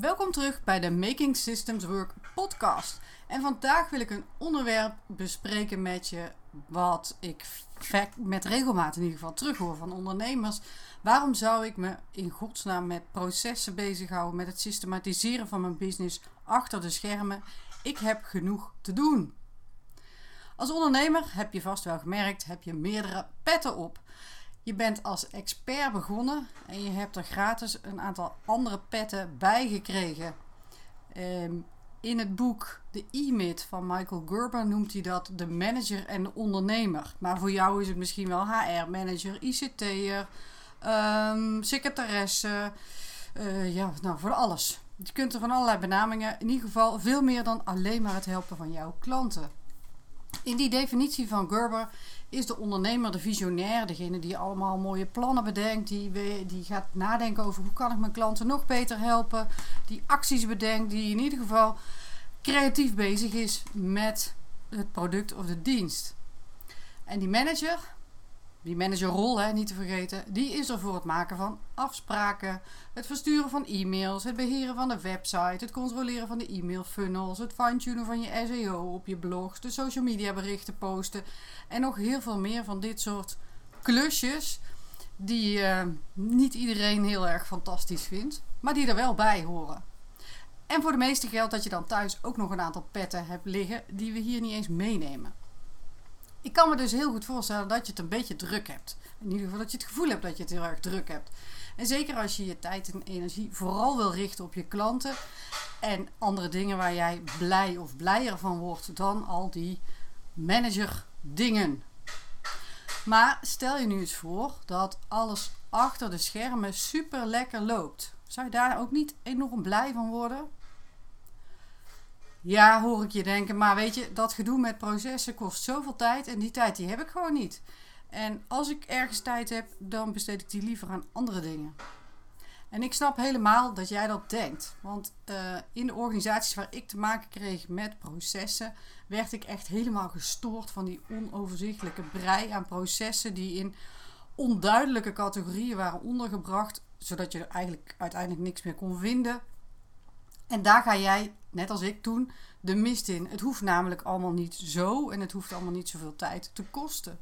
Welkom terug bij de Making Systems Work podcast. En vandaag wil ik een onderwerp bespreken met je wat ik met regelmaat in ieder geval terughoor van ondernemers. Waarom zou ik me in godsnaam met processen bezighouden, met het systematiseren van mijn business achter de schermen? Ik heb genoeg te doen. Als ondernemer heb je vast wel gemerkt, heb je meerdere petten op. Je bent als expert begonnen en je hebt er gratis een aantal andere petten bij gekregen. Ehm, in het boek The E-Myth van Michael Gerber noemt hij dat de manager en de ondernemer. Maar voor jou is het misschien wel HR-manager, ICT'er, um, secretaresse, uh, ja, nou voor alles. Je kunt er van allerlei benamingen, in ieder geval veel meer dan alleen maar het helpen van jouw klanten. In die definitie van Gerber is de ondernemer de visionair, degene die allemaal mooie plannen bedenkt, die, die gaat nadenken over hoe kan ik mijn klanten nog beter helpen, die acties bedenkt, die in ieder geval creatief bezig is met het product of de dienst. En die manager, die managerrol, hè, niet te vergeten, die is er voor het maken van afspraken, het versturen van e-mails, het beheren van de website, het controleren van de e-mail funnels, het fine-tunen van je SEO op je blogs, de social media berichten posten en nog heel veel meer van dit soort klusjes die uh, niet iedereen heel erg fantastisch vindt, maar die er wel bij horen. En voor de meeste geldt dat je dan thuis ook nog een aantal petten hebt liggen die we hier niet eens meenemen. Ik kan me dus heel goed voorstellen dat je het een beetje druk hebt. In ieder geval dat je het gevoel hebt dat je het heel erg druk hebt. En zeker als je je tijd en energie vooral wil richten op je klanten en andere dingen waar jij blij of blijer van wordt dan al die manager dingen. Maar stel je nu eens voor dat alles achter de schermen super lekker loopt. Zou je daar ook niet enorm blij van worden? Ja, hoor ik je denken, maar weet je, dat gedoe met processen kost zoveel tijd en die tijd die heb ik gewoon niet. En als ik ergens tijd heb, dan besteed ik die liever aan andere dingen. En ik snap helemaal dat jij dat denkt. Want uh, in de organisaties waar ik te maken kreeg met processen, werd ik echt helemaal gestoord van die onoverzichtelijke brei aan processen die in onduidelijke categorieën waren ondergebracht, zodat je eigenlijk uiteindelijk niks meer kon vinden. En daar ga jij, net als ik toen, de mist in. Het hoeft namelijk allemaal niet zo en het hoeft allemaal niet zoveel tijd te kosten.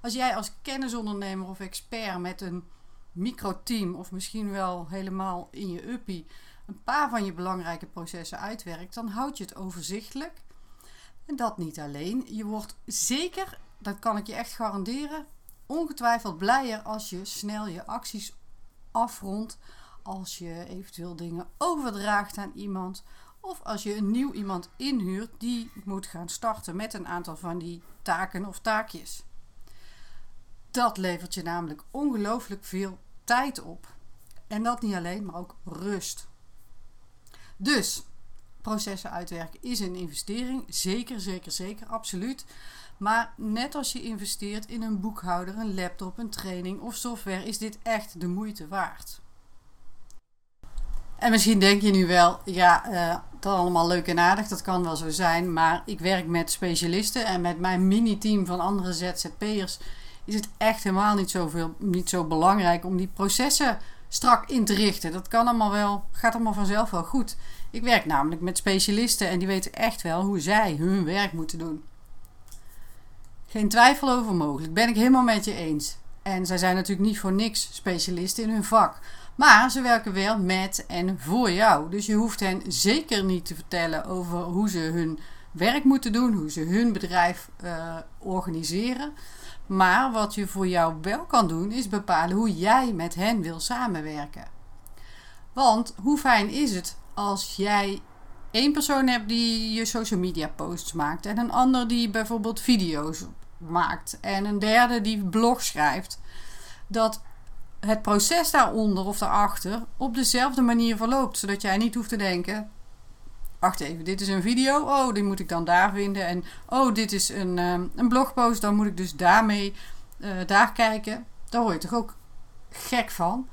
Als jij als kennisondernemer of expert met een microteam of misschien wel helemaal in je uppie een paar van je belangrijke processen uitwerkt, dan houd je het overzichtelijk. En dat niet alleen. Je wordt zeker, dat kan ik je echt garanderen, ongetwijfeld blijer als je snel je acties afrondt als je eventueel dingen overdraagt aan iemand. Of als je een nieuw iemand inhuurt die moet gaan starten met een aantal van die taken of taakjes. Dat levert je namelijk ongelooflijk veel tijd op. En dat niet alleen, maar ook rust. Dus processen uitwerken is een investering. Zeker, zeker, zeker, absoluut. Maar net als je investeert in een boekhouder, een laptop, een training of software, is dit echt de moeite waard. En misschien denk je nu wel, ja, uh, dat allemaal leuk en aardig, dat kan wel zo zijn. Maar ik werk met specialisten en met mijn mini-team van andere ZZP'ers is het echt helemaal niet, zoveel, niet zo belangrijk om die processen strak in te richten. Dat kan allemaal wel, gaat allemaal vanzelf wel goed. Ik werk namelijk met specialisten en die weten echt wel hoe zij hun werk moeten doen. Geen twijfel over mogelijk, ben ik helemaal met je eens. En zij zijn natuurlijk niet voor niks specialisten in hun vak. Maar ze werken wel met en voor jou. Dus je hoeft hen zeker niet te vertellen over hoe ze hun werk moeten doen, hoe ze hun bedrijf uh, organiseren. Maar wat je voor jou wel kan doen, is bepalen hoe jij met hen wil samenwerken. Want hoe fijn is het als jij één persoon hebt die je social media posts maakt, en een ander die bijvoorbeeld video's maakt, en een derde die blog schrijft, dat het proces daaronder of daarachter op dezelfde manier verloopt, zodat jij niet hoeft te denken: wacht even, dit is een video. Oh, die moet ik dan daar vinden. En oh, dit is een, um, een blogpost. Dan moet ik dus daarmee uh, daar kijken. Daar word je toch ook gek van.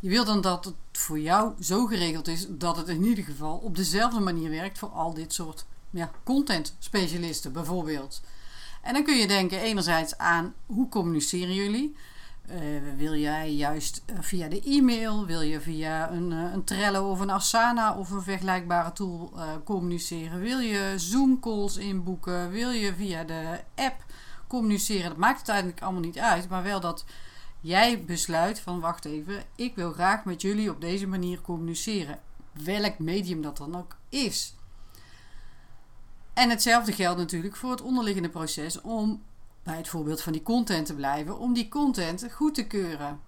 Je wilt dan dat het voor jou zo geregeld is dat het in ieder geval op dezelfde manier werkt voor al dit soort ja, content specialisten bijvoorbeeld. En dan kun je denken enerzijds aan hoe communiceren jullie? Wil jij juist via de e-mail, wil je via een, een Trello of een Asana of een vergelijkbare tool communiceren? Wil je Zoom calls inboeken? Wil je via de app communiceren? Dat maakt uiteindelijk allemaal niet uit, maar wel dat jij besluit van wacht even, ik wil graag met jullie op deze manier communiceren. Welk medium dat dan ook is. En hetzelfde geldt natuurlijk voor het onderliggende proces om bij het voorbeeld van die content te blijven, om die content goed te keuren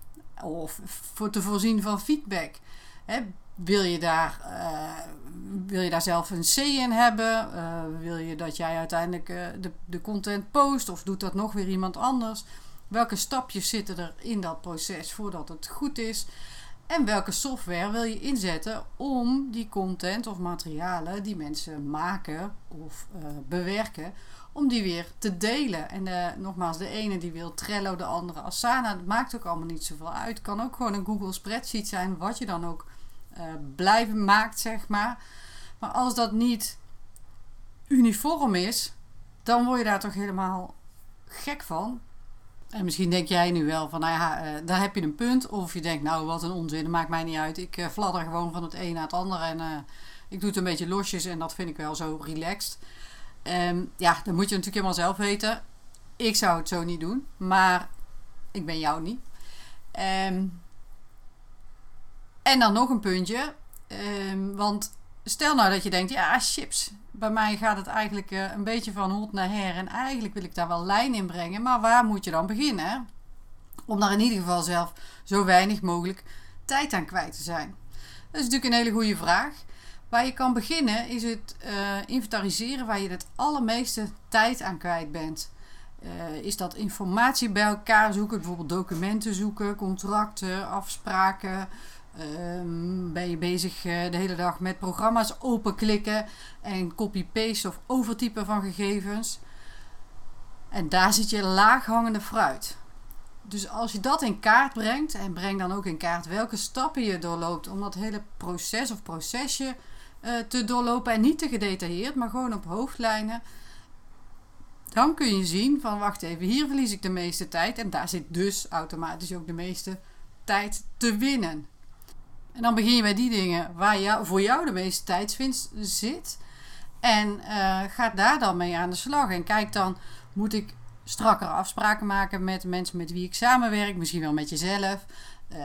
of voor te voorzien van feedback. wil, je daar, uh, wil je daar zelf een C in hebben? Uh, wil je dat jij uiteindelijk uh, de, de content post of doet dat nog weer iemand anders? Welke stapjes zitten er in dat proces voordat het goed is? En welke software wil je inzetten om die content of materialen die mensen maken of uh, bewerken, om die weer te delen? En uh, nogmaals, de ene die wil Trello, de andere Asana. Dat maakt ook allemaal niet zoveel uit. Kan ook gewoon een Google Spreadsheet zijn, wat je dan ook uh, blijven maakt, zeg maar. Maar als dat niet uniform is, dan word je daar toch helemaal gek van. En misschien denk jij nu wel van, nou ja, uh, daar heb je een punt. Of je denkt, nou wat een onzin, dat maakt mij niet uit. Ik uh, fladder gewoon van het een naar het ander. En uh, ik doe het een beetje losjes en dat vind ik wel zo relaxed. Um, ja, dan moet je natuurlijk helemaal zelf weten. Ik zou het zo niet doen, maar ik ben jou niet. Um, en dan nog een puntje. Um, want stel nou dat je denkt, ja, chips bij mij gaat het eigenlijk uh, een beetje van hot naar her. En eigenlijk wil ik daar wel lijn in brengen. Maar waar moet je dan beginnen? Om daar in ieder geval zelf zo weinig mogelijk tijd aan kwijt te zijn. Dat is natuurlijk een hele goede vraag. Waar je kan beginnen is het uh, inventariseren waar je het allermeeste tijd aan kwijt bent. Uh, is dat informatie bij elkaar zoeken, bijvoorbeeld documenten zoeken, contracten, afspraken, Um, ben je bezig uh, de hele dag met programma's openklikken en copy-paste of overtypen van gegevens. En daar zit je laaghangende fruit. Dus als je dat in kaart brengt, en breng dan ook in kaart welke stappen je doorloopt om dat hele proces of procesje uh, te doorlopen. En niet te gedetailleerd, maar gewoon op hoofdlijnen. Dan kun je zien van wacht even, hier verlies ik de meeste tijd. En daar zit dus automatisch ook de meeste tijd te winnen. En dan begin je bij die dingen waar jou, voor jou de meeste tijdswinst zit. En uh, ga daar dan mee aan de slag. En kijk dan, moet ik strakkere afspraken maken met mensen met wie ik samenwerk? Misschien wel met jezelf. Uh,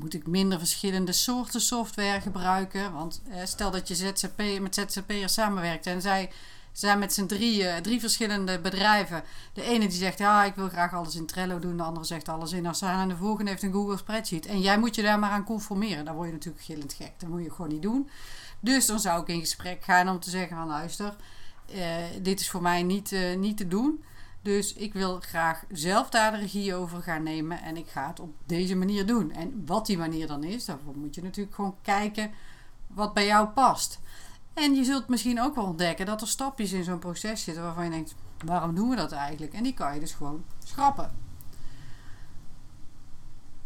moet ik minder verschillende soorten software gebruiken? Want uh, stel dat je ZZP, met ZZP'ers samenwerkt en zij zijn met z'n drie, drie verschillende bedrijven. De ene die zegt, ja, ik wil graag alles in Trello doen. De andere zegt alles in Asana. En de volgende heeft een Google Spreadsheet. En jij moet je daar maar aan conformeren. Dan word je natuurlijk gillend gek. Dat moet je gewoon niet doen. Dus dan zou ik in gesprek gaan om te zeggen van, luister, uh, dit is voor mij niet, uh, niet te doen. Dus ik wil graag zelf daar de regie over gaan nemen. En ik ga het op deze manier doen. En wat die manier dan is, daarvoor moet je natuurlijk gewoon kijken wat bij jou past. En je zult misschien ook wel ontdekken dat er stapjes in zo'n proces zitten waarvan je denkt: waarom doen we dat eigenlijk? En die kan je dus gewoon schrappen.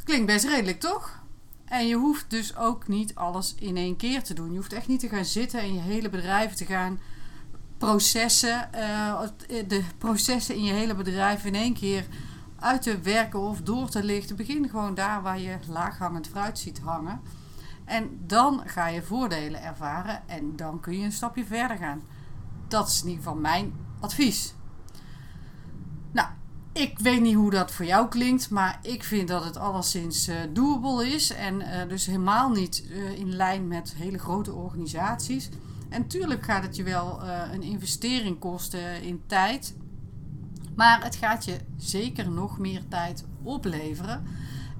Klinkt best redelijk, toch? En je hoeft dus ook niet alles in één keer te doen. Je hoeft echt niet te gaan zitten en je hele bedrijf te gaan processen, uh, de processen in je hele bedrijf in één keer uit te werken of door te lichten. Begin gewoon daar waar je laaghangend fruit ziet hangen. En dan ga je voordelen ervaren en dan kun je een stapje verder gaan. Dat is in ieder geval mijn advies. Nou, ik weet niet hoe dat voor jou klinkt, maar ik vind dat het alleszins uh, doable is. En uh, dus helemaal niet uh, in lijn met hele grote organisaties. En natuurlijk gaat het je wel een investering kosten in tijd. Maar het gaat je zeker nog meer tijd opleveren.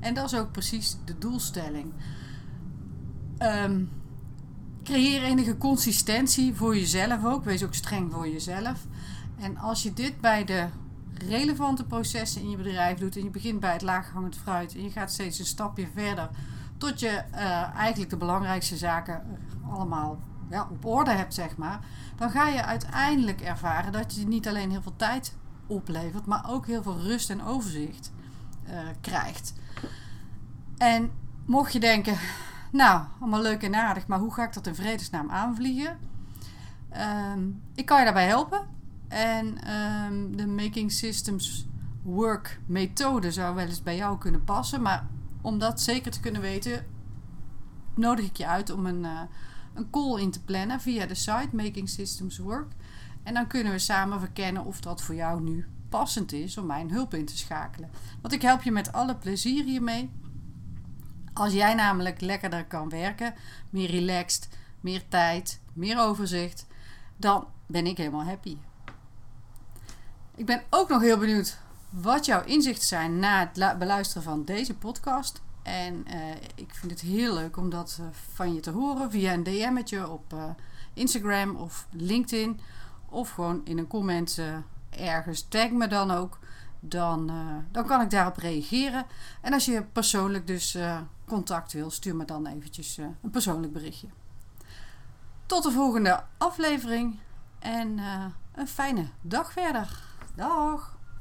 En dat is ook precies de doelstelling. Um, creëer enige consistentie voor jezelf ook. Wees ook streng voor jezelf. En als je dit bij de relevante processen in je bedrijf doet en je begint bij het laaghangend fruit en je gaat steeds een stapje verder tot je uh, eigenlijk de belangrijkste zaken allemaal ja, op orde hebt, zeg maar, dan ga je uiteindelijk ervaren dat je niet alleen heel veel tijd oplevert, maar ook heel veel rust en overzicht uh, krijgt. En mocht je denken, nou, allemaal leuk en aardig, maar hoe ga ik dat in vredesnaam aanvliegen? Um, ik kan je daarbij helpen. En um, de Making Systems work methode zou wel eens bij jou kunnen passen. Maar om dat zeker te kunnen weten, nodig ik je uit om een, uh, een call in te plannen via de site Making Systems Work. En dan kunnen we samen verkennen of dat voor jou nu passend is om mijn hulp in te schakelen. Want ik help je met alle plezier hiermee. Als jij namelijk lekkerder kan werken, meer relaxed, meer tijd, meer overzicht, dan ben ik helemaal happy. Ik ben ook nog heel benieuwd wat jouw inzichten zijn na het beluisteren van deze podcast. En uh, ik vind het heel leuk om dat uh, van je te horen via een DM'tje op uh, Instagram of LinkedIn. Of gewoon in een comment ergens. Tag me dan ook. Dan, dan kan ik daarop reageren. En als je persoonlijk dus contact wil, stuur me dan eventjes een persoonlijk berichtje. Tot de volgende aflevering. En een fijne dag verder. Dag!